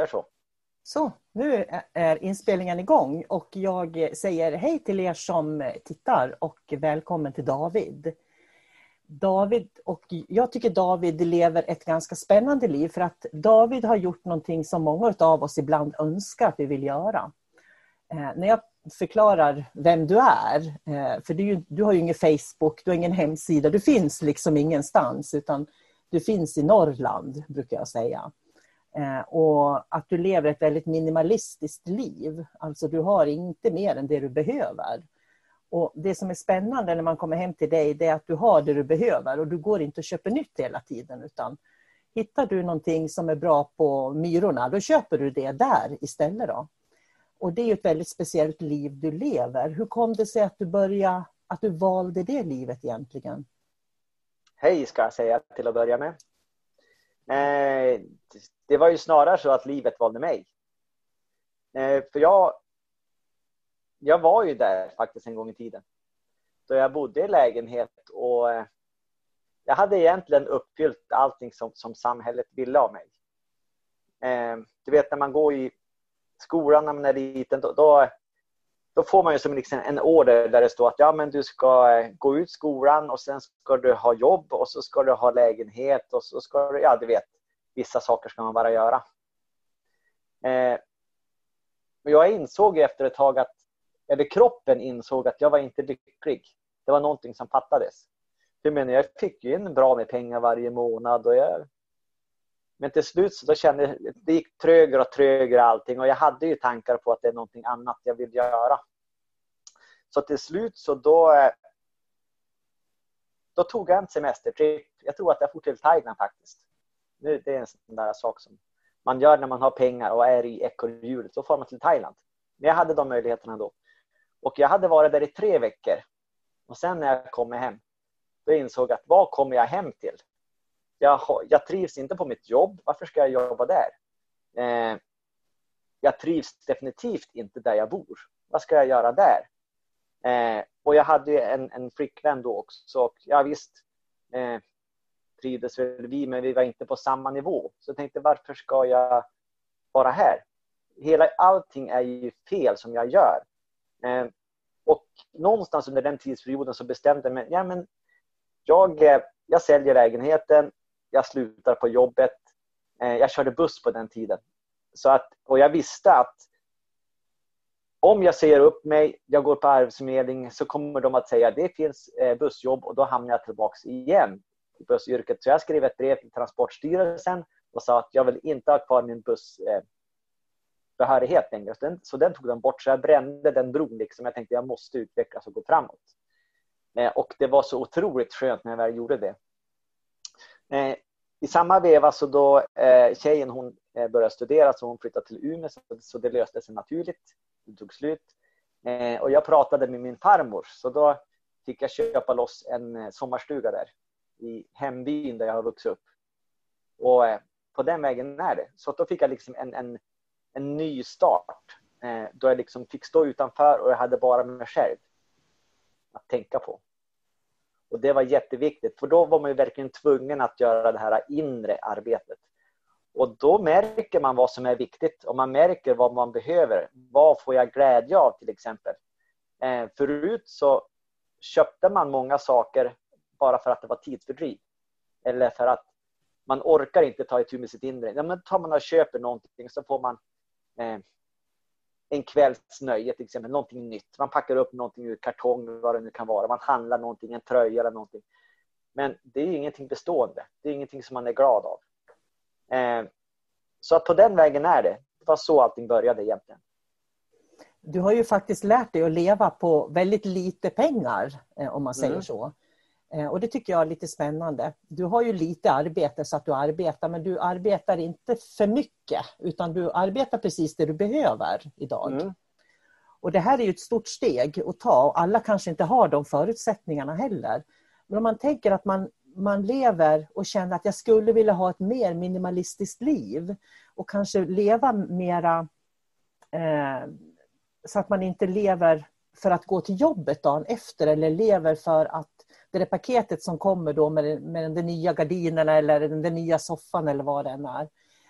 Gör så. Så, nu är inspelningen igång och jag säger hej till er som tittar och välkommen till David. David och jag tycker David lever ett ganska spännande liv för att David har gjort någonting som många av oss ibland önskar att vi vill göra. Eh, när jag förklarar vem du är, eh, för du, du har ju ingen Facebook, du har ingen hemsida, du finns liksom ingenstans utan du finns i Norrland brukar jag säga. Eh, och att du lever ett väldigt minimalistiskt liv. Alltså du har inte mer än det du behöver. Och Det som är spännande när man kommer hem till dig det är att du har det du behöver och du går inte och köper nytt hela tiden. utan Hittar du någonting som är bra på Myrorna, då köper du det där istället. Då. Och Det är ett väldigt speciellt liv du lever. Hur kom det sig att du, började, att du valde det livet egentligen? Hej ska jag säga till att börja med. Eh, det var ju snarare så att livet valde mig. Eh, för jag, jag var ju där faktiskt en gång i tiden. Då jag bodde i lägenhet och eh, jag hade egentligen uppfyllt allting som, som samhället ville av mig. Eh, du vet när man går i skolan när man är liten, då, då, då får man ju som liksom en order där det står att ja, men du ska eh, gå ut skolan och sen ska du ha jobb och så ska du ha lägenhet och så ska du, ja du vet, vissa saker ska man bara göra. Eh, jag insåg efter ett tag att, eller kroppen insåg att jag var inte lycklig. Det var någonting som fattades. Jag menar, jag fick ju in bra med pengar varje månad och jag men till slut så kände jag, det gick trögare och trögare allting och jag hade ju tankar på att det är någonting annat jag vill göra. Så till slut så då, då tog jag en semestertripp. Jag tror att jag for till Thailand faktiskt. Det är en sån där sak som man gör när man har pengar och är i ekorrhjulet. Då får man till Thailand. Men jag hade de möjligheterna då. Och jag hade varit där i tre veckor. Och sen när jag kom hem, då insåg jag att vad kommer jag hem till? Jag, jag trivs inte på mitt jobb. Varför ska jag jobba där? Eh, jag trivs definitivt inte där jag bor. Vad ska jag göra där? Eh, och jag hade en, en flickvän då också. Och ja, visst eh, trivdes väl vi, men vi var inte på samma nivå. Så jag tänkte, varför ska jag vara här? Hela, allting är ju fel som jag gör. Eh, och någonstans under den tidsperioden så bestämde jag mig, ja men jag, eh, jag säljer lägenheten, jag slutar på jobbet. Eh, jag körde buss på den tiden. Så att, och jag visste att om jag säger upp mig, jag går på Arbetsförmedlingen, så kommer de att säga att det finns eh, bussjobb och då hamnar jag tillbaka igen i bussyrket. Så jag skrev ett brev till Transportstyrelsen och sa att jag vill inte ha kvar min bussbehörighet eh, längre. Så den, så den tog de bort. Så jag brände den bron. Liksom. Jag tänkte jag måste utvecklas och gå framåt. Och det var så otroligt skönt när jag väl gjorde det. Eh, I samma veva så då eh, tjejen hon eh, började studera så hon flyttade till Umeå så, det löste sig naturligt. Det tog slut. Och jag pratade med min farmor så då fick jag köpa loss en sommarstuga där i hembyn där jag har vuxit upp. Och på den vägen är det. Så då fick jag liksom en, en, en ny start. Då jag liksom fick stå utanför och jag hade bara mig själv att tänka på. Och det var jätteviktigt, för då var man ju verkligen tvungen att göra det här inre arbetet. Och då märker man vad som är viktigt och man märker vad man behöver. Vad får jag glädje av till exempel? Eh, förut så köpte man många saker bara för att det var tidsfördriv. Eller för att man orkar inte ta itu med sitt inre. Ja, men tar man och köper någonting så får man eh, en kvälls nöje till exempel, någonting nytt. Man packar upp någonting ur kartong, vad det nu kan vara. Man handlar någonting, en tröja eller någonting. Men det är ingenting bestående. Det är ingenting som man är glad av. Eh, så att på den vägen är det. Det var så allting började egentligen. Du har ju faktiskt lärt dig att leva på väldigt lite pengar, eh, om man säger mm. så. Eh, och det tycker jag är lite spännande. Du har ju lite arbete så att du arbetar, men du arbetar inte för mycket, utan du arbetar precis det du behöver idag. Mm. Och det här är ju ett stort steg att ta och alla kanske inte har de förutsättningarna heller. Men om man tänker att man, man lever och känner att jag skulle vilja ha ett mer minimalistiskt liv och kanske leva mera eh, så att man inte lever för att gå till jobbet dagen efter eller lever för att det där paketet som kommer då med, med de nya gardinerna eller den nya soffan eller vad det än är.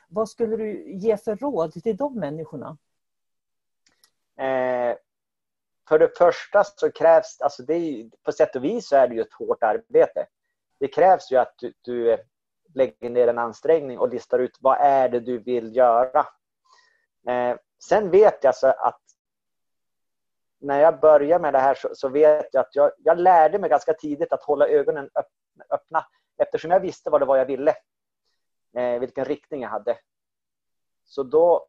Vad skulle du ge för råd till de människorna? Eh, för det första så krävs, alltså det är, på sätt och vis så är det ju ett hårt arbete. Det krävs ju att du, du lägger ner en ansträngning och listar ut vad är det du vill göra. Eh, sen vet jag så att när jag började med det här så, så vet jag att jag, jag, lärde mig ganska tidigt att hålla ögonen öppna eftersom jag visste vad det var jag ville. Eh, vilken riktning jag hade. Så då,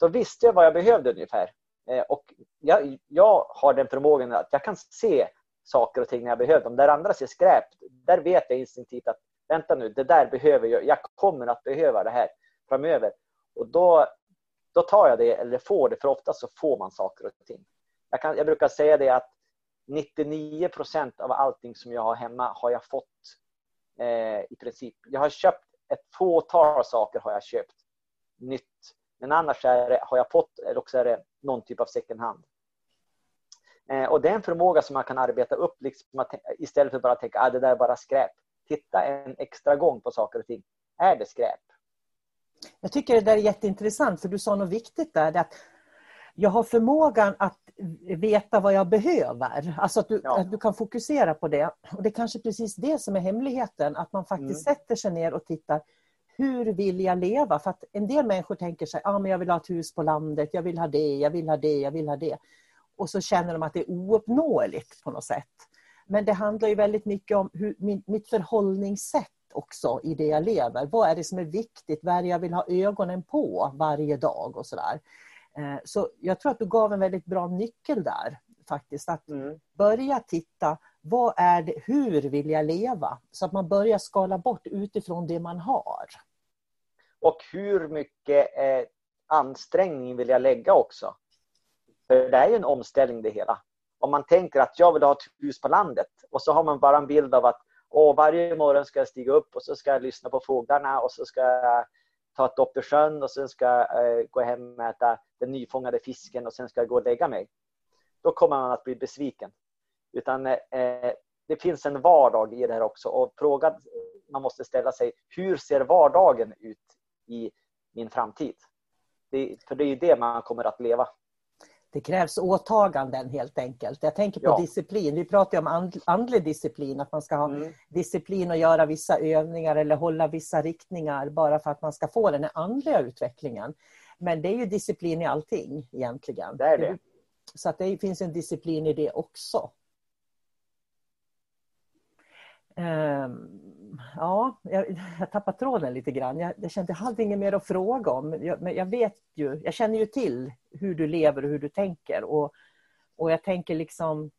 då visste jag vad jag behövde ungefär. Eh, och jag, jag har den förmågan att jag kan se saker och ting när jag behöver dem. Där andra ser skräp, där vet jag instinktivt att vänta nu, det där behöver jag. Jag kommer att behöva det här framöver. Och då, då tar jag det eller får det, för ofta så får man saker och ting. Jag, kan, jag brukar säga det att 99 procent av allting som jag har hemma har jag fått eh, i princip. Jag har köpt ett fåtal saker har jag köpt nytt. Men annars är det, har jag fått, eller också är det någon typ av second hand. Eh, och det är en förmåga som man kan arbeta upp liksom att, istället för bara att tänka att ah, det där är bara skräp. Titta en extra gång på saker och ting. Är det skräp? Jag tycker det där är jätteintressant för du sa något viktigt där. Att jag har förmågan att veta vad jag behöver. Alltså att du, ja. att du kan fokusera på det. Och Det är kanske precis det som är hemligheten. Att man faktiskt mm. sätter sig ner och tittar. Hur vill jag leva? För att en del människor tänker sig ah, men jag vill ha ett hus på landet, jag vill ha det, jag vill ha det, jag vill ha det. Och så känner de att det är ouppnåeligt på något sätt. Men det handlar ju väldigt mycket om hur, mitt förhållningssätt också i det jag lever. Vad är det som är viktigt? Vad är det jag vill ha ögonen på varje dag och sådär. Eh, så jag tror att du gav en väldigt bra nyckel där faktiskt. Att mm. börja titta, vad är det, hur vill jag leva? Så att man börjar skala bort utifrån det man har. Och hur mycket eh, ansträngning vill jag lägga också? För det är ju en omställning det hela. Om man tänker att jag vill ha ett hus på landet och så har man bara en bild av att och varje morgon ska jag stiga upp och så ska jag lyssna på fåglarna och så ska jag ta ett dopp i sjön och sen ska jag eh, gå hem och äta den nyfångade fisken och sen ska jag gå och lägga mig. Då kommer man att bli besviken. Utan eh, eh, det finns en vardag i det här också och frågan man måste ställa sig, hur ser vardagen ut i min framtid? Det, för det är ju det man kommer att leva. Det krävs åtaganden helt enkelt. Jag tänker på ja. disciplin. Vi pratar om andlig disciplin, att man ska ha mm. disciplin och göra vissa övningar eller hålla vissa riktningar bara för att man ska få den här andliga utvecklingen. Men det är ju disciplin i allting egentligen. Det är det. Så att det finns en disciplin i det också. Um, ja, jag, jag tappade tråden lite grann. Jag, jag kände att jag hade inget mer att fråga om. Jag, men jag vet ju, jag känner ju till hur du lever och hur du tänker. Och, och jag tänker liksom,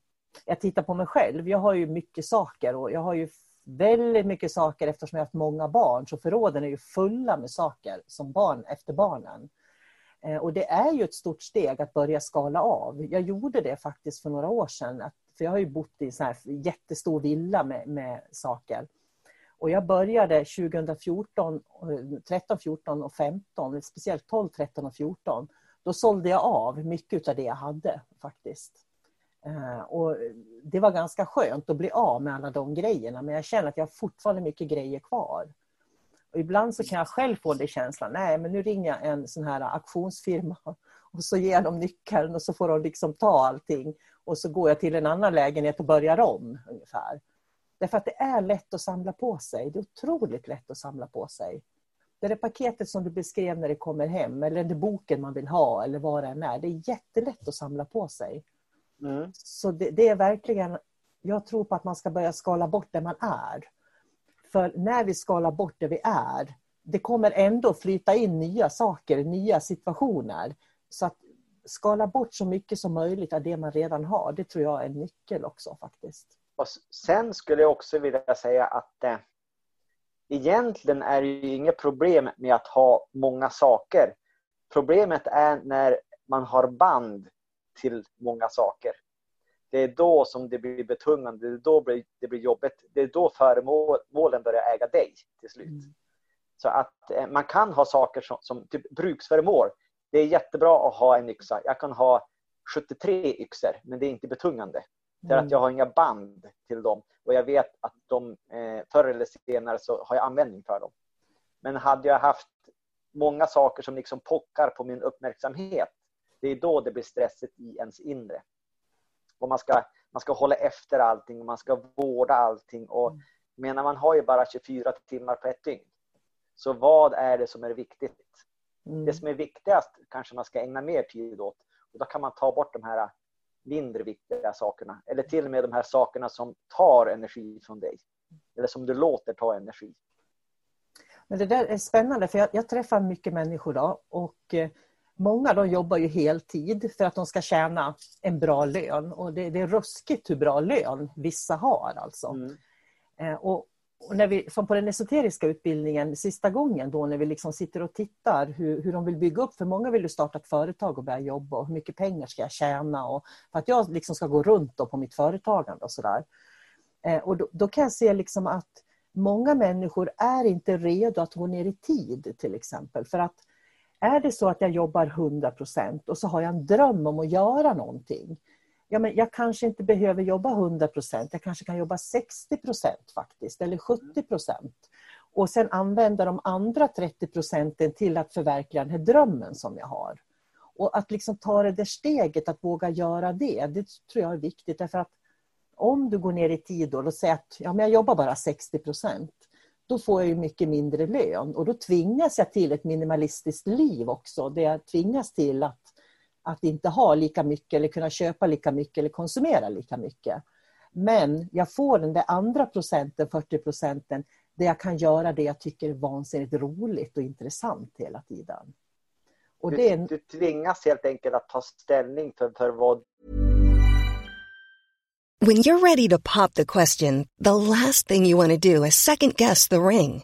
jag tittar på mig själv. Jag har ju mycket saker och jag har ju väldigt mycket saker eftersom jag har haft många barn. Så förråden är ju fulla med saker som barn efter barnen. Eh, och det är ju ett stort steg att börja skala av. Jag gjorde det faktiskt för några år sedan. Att för jag har ju bott i en jättestor villa med, med saker. Och jag började 2014, 13, 14 och 15, speciellt 12, 13 och 14. Då sålde jag av mycket av det jag hade faktiskt. Eh, och det var ganska skönt att bli av med alla de grejerna men jag känner att jag har fortfarande mycket grejer kvar. Och ibland så kan jag själv få den känslan, nej men nu ringer jag en sån här auktionsfirma och så ger de nyckeln och så får de liksom ta allting och så går jag till en annan lägenhet och börjar om ungefär. Därför att det är lätt att samla på sig. Det är otroligt lätt att samla på sig. Det där paketet som du beskrev när det kommer hem, eller den boken man vill ha, eller vad det än är. Det är jättelätt att samla på sig. Mm. Så det, det, är verkligen... Jag tror på att man ska börja skala bort det man är. För när vi skalar bort det vi är, det kommer ändå flyta in nya saker, nya situationer. Så att skala bort så mycket som möjligt av det man redan har, det tror jag är en nyckel också faktiskt. Och sen skulle jag också vilja säga att eh, egentligen är det ju inget problem med att ha många saker. Problemet är när man har band till många saker. Det är då som det blir betungande, det är då det blir jobbigt. Det är då föremålen börjar äga dig till slut. Mm. Så att eh, man kan ha saker som, som typ bruksföremål. Det är jättebra att ha en yxa. Jag kan ha 73 yxor, men det är inte betungande. För att mm. jag har inga band till dem och jag vet att de eh, förr eller senare så har jag användning för dem. Men hade jag haft många saker som liksom pockar på min uppmärksamhet, det är då det blir stressigt i ens inre. Och man ska, man ska hålla efter allting och man ska vårda allting. Och, mm. menar man har ju bara 24 timmar på ett dygn. Så vad är det som är viktigt? Mm. Det som är viktigast kanske man ska ägna mer tid åt. Och då kan man ta bort de här mindre viktiga sakerna. Eller till och med de här sakerna som tar energi från dig. Eller som du låter ta energi. Men det där är spännande för jag, jag träffar mycket människor då och eh, många de jobbar ju heltid för att de ska tjäna en bra lön och det, det är ruskigt hur bra lön vissa har alltså. Mm. Eh, och, och när vi, som på den esoteriska utbildningen sista gången då när vi liksom sitter och tittar hur, hur de vill bygga upp, för många vill ju starta ett företag och börja jobba och hur mycket pengar ska jag tjäna och för att jag liksom ska gå runt på mitt företagande och sådär. Eh, och då, då, kan jag se liksom att många människor är inte redo att gå ner i tid till exempel. För att är det så att jag jobbar 100 och så har jag en dröm om att göra någonting ja, men jag kanske inte behöver jobba 100 procent, jag kanske kan jobba 60 procent faktiskt, eller 70 procent. Och sen använda de andra 30 procenten till att förverkliga den här drömmen som jag har. Och att liksom ta det där steget, att våga göra det, det tror jag är viktigt. Därför att om du går ner i tid och säger att ja, men jag jobbar bara 60 procent, då får jag ju mycket mindre lön. Och då tvingas jag till ett minimalistiskt liv också. Där jag tvingas till att att inte ha lika mycket eller kunna köpa lika mycket eller konsumera lika mycket. Men jag får den där andra procenten, 40 procenten, där jag kan göra det jag tycker är vansinnigt roligt och intressant hela tiden. Och du, det du tvingas helt enkelt att ta ställning för, för vad... When you're ready to pop the question, the last thing you want to do is second guess the ring.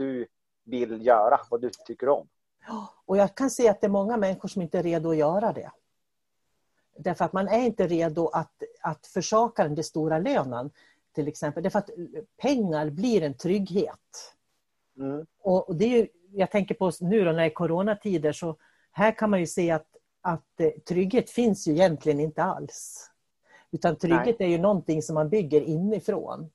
Du vill göra, vad du tycker om. Och jag kan se att det är många människor som inte är redo att göra det. Därför att man är inte redo att, att försaka den stora lönen. Till exempel. Därför att pengar blir en trygghet. Mm. Och, det är ju, jag tänker på nu då när det är coronatider så här kan man ju se att, att eh, trygghet finns ju egentligen inte alls. Utan trygghet Nej. är ju någonting som man bygger inifrån.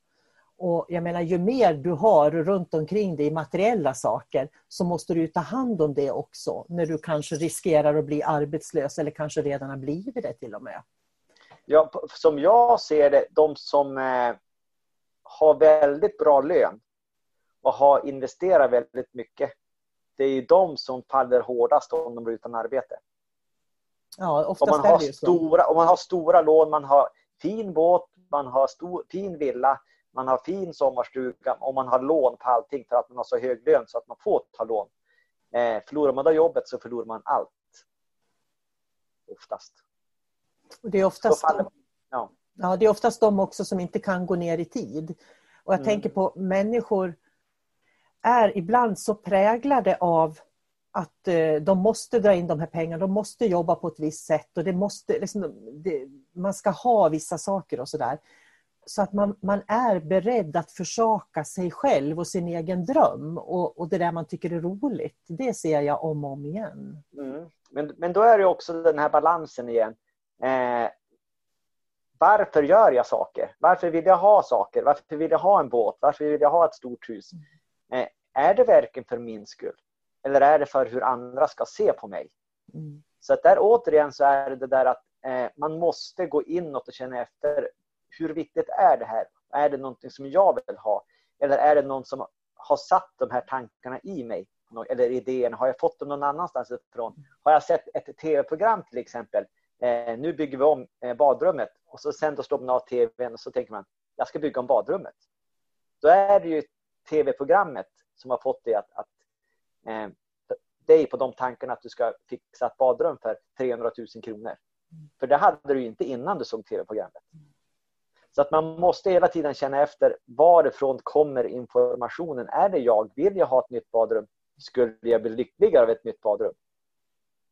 Och jag menar, ju mer du har runt omkring dig i materiella saker så måste du ta hand om det också när du kanske riskerar att bli arbetslös eller kanske redan har blivit det till och med. Ja, som jag ser det, de som eh, har väldigt bra lön och har investerat väldigt mycket, det är ju de som faller hårdast om de blir utan arbete. Ja, oftast om man har stora, Om man har stora lån, man har fin båt, man har stor, fin villa, man har fin sommarstuga och man har lån på allting för att man har så hög lön så att man får ta lån. Eh, förlorar man då jobbet så förlorar man allt. Oftast. Och det, är oftast ja. Ja, det är oftast de också som inte kan gå ner i tid. Och jag mm. tänker på människor är ibland så präglade av att eh, de måste dra in de här pengarna, de måste jobba på ett visst sätt och det måste, liksom, det, man ska ha vissa saker och sådär. Så att man, man är beredd att försaka sig själv och sin egen dröm och, och det där man tycker är roligt. Det ser jag om och om igen. Mm. Men, men då är det också den här balansen igen. Eh, varför gör jag saker? Varför vill jag ha saker? Varför vill jag ha en båt? Varför vill jag ha ett stort hus? Eh, är det verkligen för min skull? Eller är det för hur andra ska se på mig? Mm. Så att där återigen så är det det där att eh, man måste gå inåt och känna efter hur viktigt är det här? Är det någonting som jag vill ha? Eller är det någon som har satt de här tankarna i mig? Eller idéerna, har jag fått dem någon annanstans ifrån? Har jag sett ett tv-program till exempel? Eh, nu bygger vi om eh, badrummet och så sen då slår man av tvn och så tänker man, jag ska bygga om badrummet. Då är det ju tv-programmet som har fått dig att, att eh, dig på de tankarna att du ska fixa ett badrum för 300 000 kronor. För det hade du inte innan du såg tv-programmet. Så att man måste hela tiden känna efter varifrån kommer informationen. Är det jag? Vill jag ha ett nytt badrum? Skulle jag bli lyckligare av ett nytt badrum?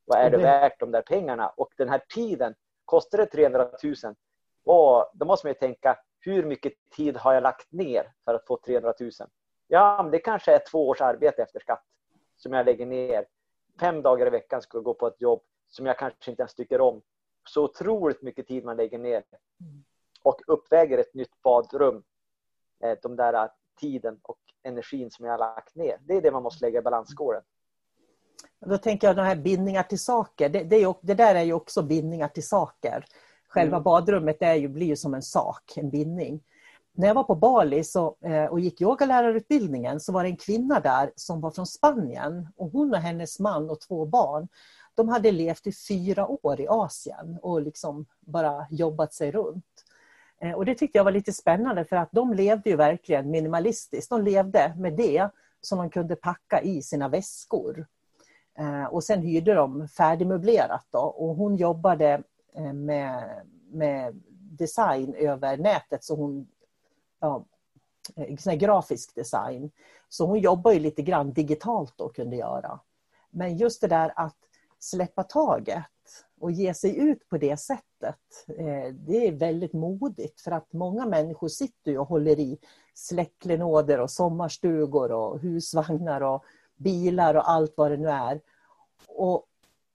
Vad är det värt de där pengarna? Och den här tiden, kostar det 300 000? Och då måste man ju tänka, hur mycket tid har jag lagt ner för att få 300 000? Ja, men det kanske är två års arbete efter skatt som jag lägger ner. Fem dagar i veckan ska jag gå på ett jobb som jag kanske inte ens tycker om. Så otroligt mycket tid man lägger ner och uppväger ett nytt badrum. Eh, de där tiden och energin som jag har lagt ner. Det är det man måste lägga i balansskålen. Då tänker jag de här bindningar till saker. Det, det, är, det där är ju också bindningar till saker. Själva mm. badrummet är ju, blir ju som en sak, en bindning. När jag var på Bali så, eh, och gick yogalärarutbildningen så var det en kvinna där som var från Spanien. Och hon och hennes man och två barn de hade levt i fyra år i Asien och liksom bara jobbat sig runt. Eh, och det tyckte jag var lite spännande för att de levde ju verkligen minimalistiskt. De levde med det som de kunde packa i sina väskor. Eh, och sen hyrde de färdigmöblerat då och hon jobbade eh, med, med design över nätet så hon ja, grafisk design. Så hon jobbar ju lite grann digitalt och kunde göra. Men just det där att släppa taget och ge sig ut på det sättet. Eh, det är väldigt modigt för att många människor sitter och håller i släcklenåder och sommarstugor och husvagnar och bilar och allt vad det nu är. Och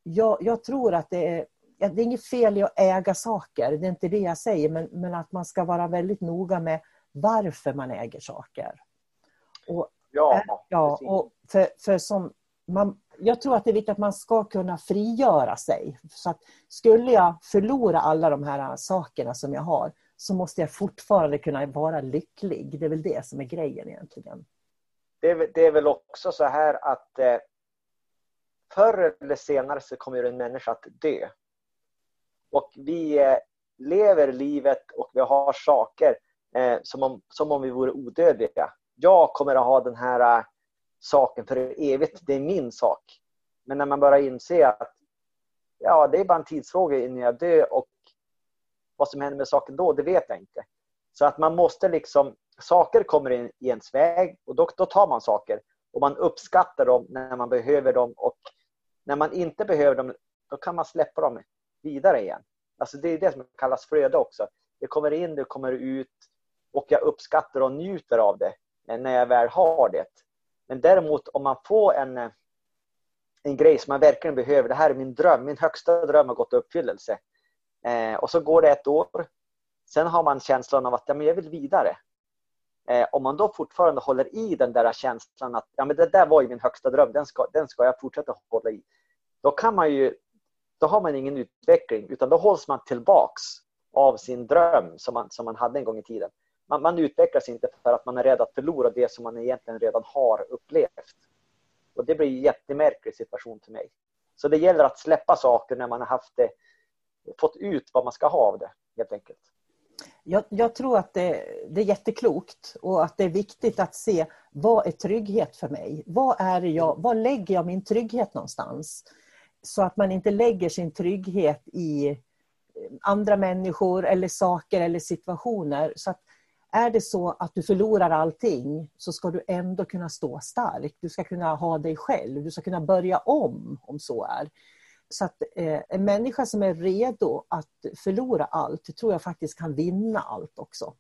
jag, jag tror att det är, det är inget fel i att äga saker, det är inte det jag säger, men, men att man ska vara väldigt noga med varför man äger saker. Och, ja, ja och för, för som man, jag tror att det är viktigt att man ska kunna frigöra sig. Så att skulle jag förlora alla de här sakerna som jag har så måste jag fortfarande kunna vara lycklig. Det är väl det som är grejen egentligen. Det är, det är väl också så här att eh, förr eller senare så kommer en människa att dö. Och vi eh, lever livet och vi har saker eh, som, om, som om vi vore odödliga. Jag kommer att ha den här eh, saken för evigt. Det är min sak. Men när man börjar inse att ja, det är bara en tidsfråga innan jag dör och vad som händer med saken då, det vet jag inte. Så att man måste liksom, saker kommer in i ens väg och då, då tar man saker. Och man uppskattar dem när man behöver dem och när man inte behöver dem, då kan man släppa dem vidare igen. Alltså det är det som kallas flöde också. Det kommer in, det kommer ut och jag uppskattar och njuter av det när jag väl har det. Men däremot om man får en, eh, en grej som man verkligen behöver, det här är min dröm, min högsta dröm har gått i uppfyllelse. Eh, och så går det ett år. Sen har man känslan av att ja, men jag vill vidare. Eh, om man då fortfarande håller i den där känslan att ja, men det där var ju min högsta dröm, den ska, den ska jag fortsätta hålla i. Då kan man ju, då har man ingen utveckling utan då hålls man tillbaks av sin dröm som man, som man hade en gång i tiden. Man, man utvecklas inte för att man är rädd att förlora det som man egentligen redan har upplevt. Och det blir en jättemärklig situation för mig. Så det gäller att släppa saker när man har haft det, fått ut vad man ska ha av det helt enkelt. Jag, jag, tror att det, det, är jätteklokt och att det är viktigt att se vad är trygghet för mig? Vad är jag, var lägger jag min trygghet någonstans? Så att man inte lägger sin trygghet i andra människor eller saker eller situationer. Så att är det så att du förlorar allting så ska du ändå kunna stå stark. Du ska kunna ha dig själv. Du ska kunna börja om, om så är. Så att eh, en människa som är redo att förlora allt tror jag faktiskt kan vinna allt också.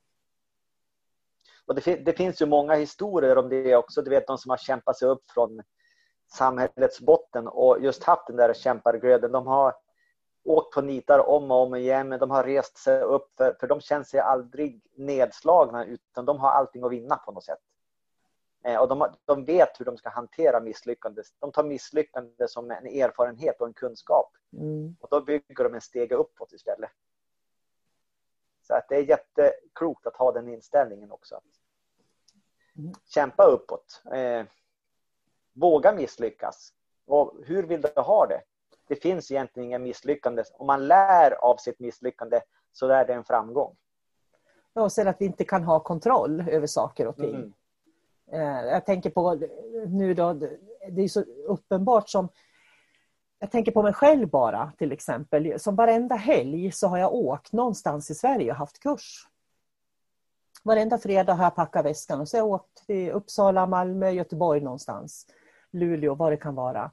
Och det, det, finns ju många historier om det också. Du vet de som har kämpat sig upp från samhällets botten och just haft den där kämparglöden. De har åkt på nitar om och om igen men de har rest sig upp för, för de känner sig aldrig nedslagna utan de har allting att vinna på något sätt. Eh, och de, de vet hur de ska hantera misslyckande. De tar misslyckande som en erfarenhet och en kunskap. Mm. Och då bygger de en steg uppåt istället. Så att det är jätteklokt att ha den inställningen också. Mm. Kämpa uppåt. Eh, våga misslyckas. Och hur vill du ha det? Det finns egentligen inga misslyckanden. Om man lär av sitt misslyckande så är det en framgång. Ja, och sen att vi inte kan ha kontroll över saker och ting. Mm. Eh, jag tänker på nu då, det är så uppenbart som jag tänker på mig själv bara till exempel. Som varenda helg så har jag åkt någonstans i Sverige och haft kurs. Varenda fredag har jag packat väskan och så har jag åkt till Uppsala, Malmö, Göteborg någonstans. Luleå, vad det kan vara.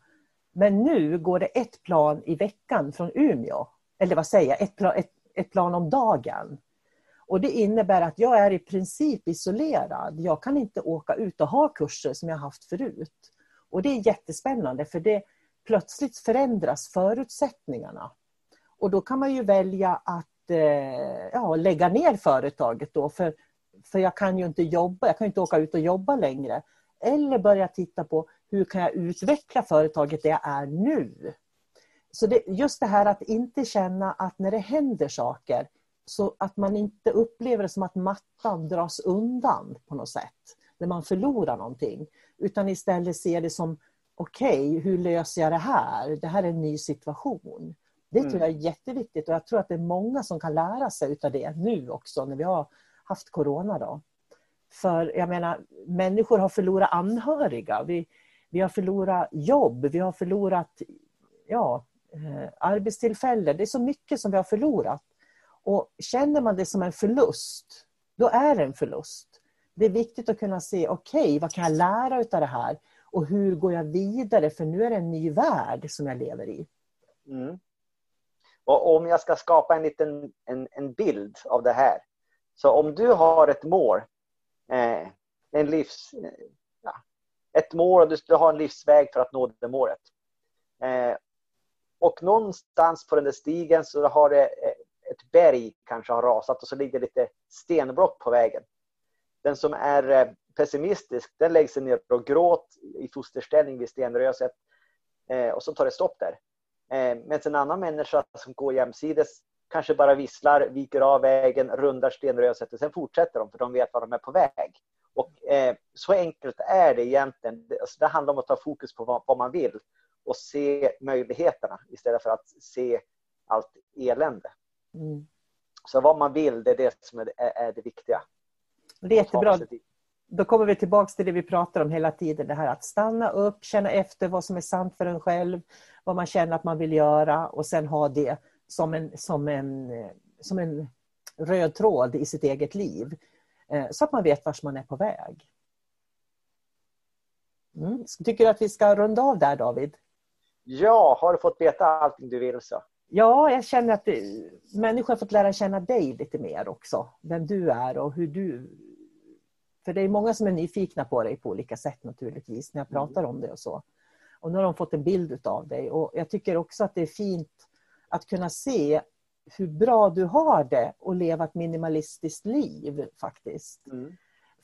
Men nu går det ett plan i veckan från Umeå. Eller vad säger jag, ett plan, ett, ett plan om dagen. Och Det innebär att jag är i princip isolerad. Jag kan inte åka ut och ha kurser som jag haft förut. Och Det är jättespännande för det plötsligt förändras förutsättningarna. Och då kan man ju välja att eh, ja, lägga ner företaget då för, för jag kan ju inte jobba, jag kan inte åka ut och jobba längre. Eller börja titta på hur kan jag utveckla företaget där jag är nu? Så det, just det här att inte känna att när det händer saker så att man inte upplever det som att mattan dras undan på något sätt. När man förlorar någonting. Utan istället ser det som okej, okay, hur löser jag det här? Det här är en ny situation. Det tror jag är jätteviktigt och jag tror att det är många som kan lära sig av det nu också när vi har haft corona. Då. För jag menar, människor har förlorat anhöriga. Vi, vi har förlorat jobb, vi har förlorat ja, eh, arbetstillfällen. Det är så mycket som vi har förlorat. Och känner man det som en förlust, då är det en förlust. Det är viktigt att kunna se, okej, okay, vad kan jag lära av det här? Och hur går jag vidare? För nu är det en ny värld som jag lever i. Mm. Och om jag ska skapa en liten en, en bild av det här. Så om du har ett mål, eh, en livs, ett mål och du har en livsväg för att nå det målet. Eh, och någonstans på den där stigen så har det eh, ett berg kanske har rasat och så ligger lite stenblock på vägen. Den som är eh, pessimistisk den lägger sig ner och gråter i fosterställning vid stenröset eh, och så tar det stopp där. Eh, medan en annan människa som går jämsides kanske bara visslar, viker av vägen, rundar stenröset och sen fortsätter de för de vet var de är på väg. Eh, Så enkelt är det egentligen. Alltså det handlar om att ta fokus på vad, vad, man vill och se möjligheterna istället för att se allt elände. Mm. Så vad man vill, det är det som är, är det viktiga. Det är jättebra. Då kommer vi tillbaka till det vi pratar om hela tiden. Det här att stanna upp, känna efter vad som är sant för en själv, vad man känner att man vill göra och sen ha det som en, som en, som en röd tråd i sitt eget liv. Eh, så att man vet vart man är på väg. Mm. Tycker du att vi ska runda av där David? Ja, har du fått veta allting du vill så? Ja, jag känner att det, människor har fått lära känna dig lite mer också. Vem du är och hur du... För det är många som är nyfikna på dig på olika sätt naturligtvis när jag mm. pratar om det och så. Och nu har de fått en bild av dig. Och jag tycker också att det är fint att kunna se hur bra du har det och leva ett minimalistiskt liv faktiskt. Mm.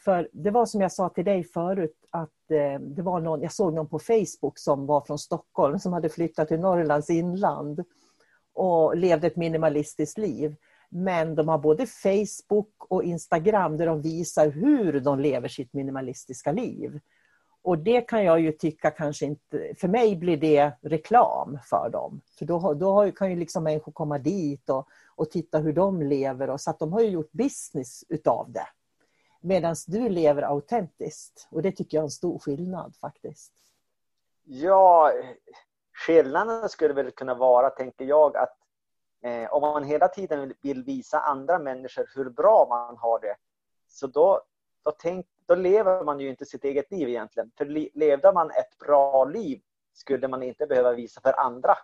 För det var som jag sa till dig förut att eh, det var någon, jag såg någon på Facebook som var från Stockholm som hade flyttat till Norrlands inland och levde ett minimalistiskt liv. Men de har både Facebook och Instagram där de visar hur de lever sitt minimalistiska liv. Och det kan jag ju tycka kanske inte, för mig blir det reklam för dem. För då, då kan ju liksom människor komma dit och, och titta hur de lever. Och, så att de har ju gjort business utav det. Medan du lever autentiskt. Och det tycker jag är en stor skillnad faktiskt. Ja, skillnaden skulle väl kunna vara, tänker jag, att eh, om man hela tiden vill visa andra människor hur bra man har det, så då, då, tänk, då lever man ju inte sitt eget liv egentligen. För levde man ett bra liv skulle man inte behöva visa för andra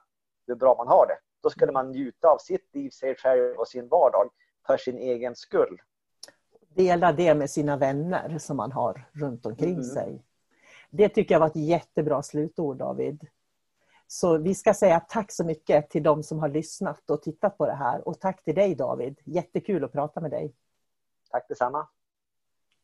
hur bra man har det. Då skulle man njuta av sitt liv, sig själv och sin vardag för sin egen skull. Dela det med sina vänner som man har runt omkring mm. sig. Det tycker jag var ett jättebra slutord David. Så vi ska säga tack så mycket till de som har lyssnat och tittat på det här. Och tack till dig David. Jättekul att prata med dig. Tack detsamma.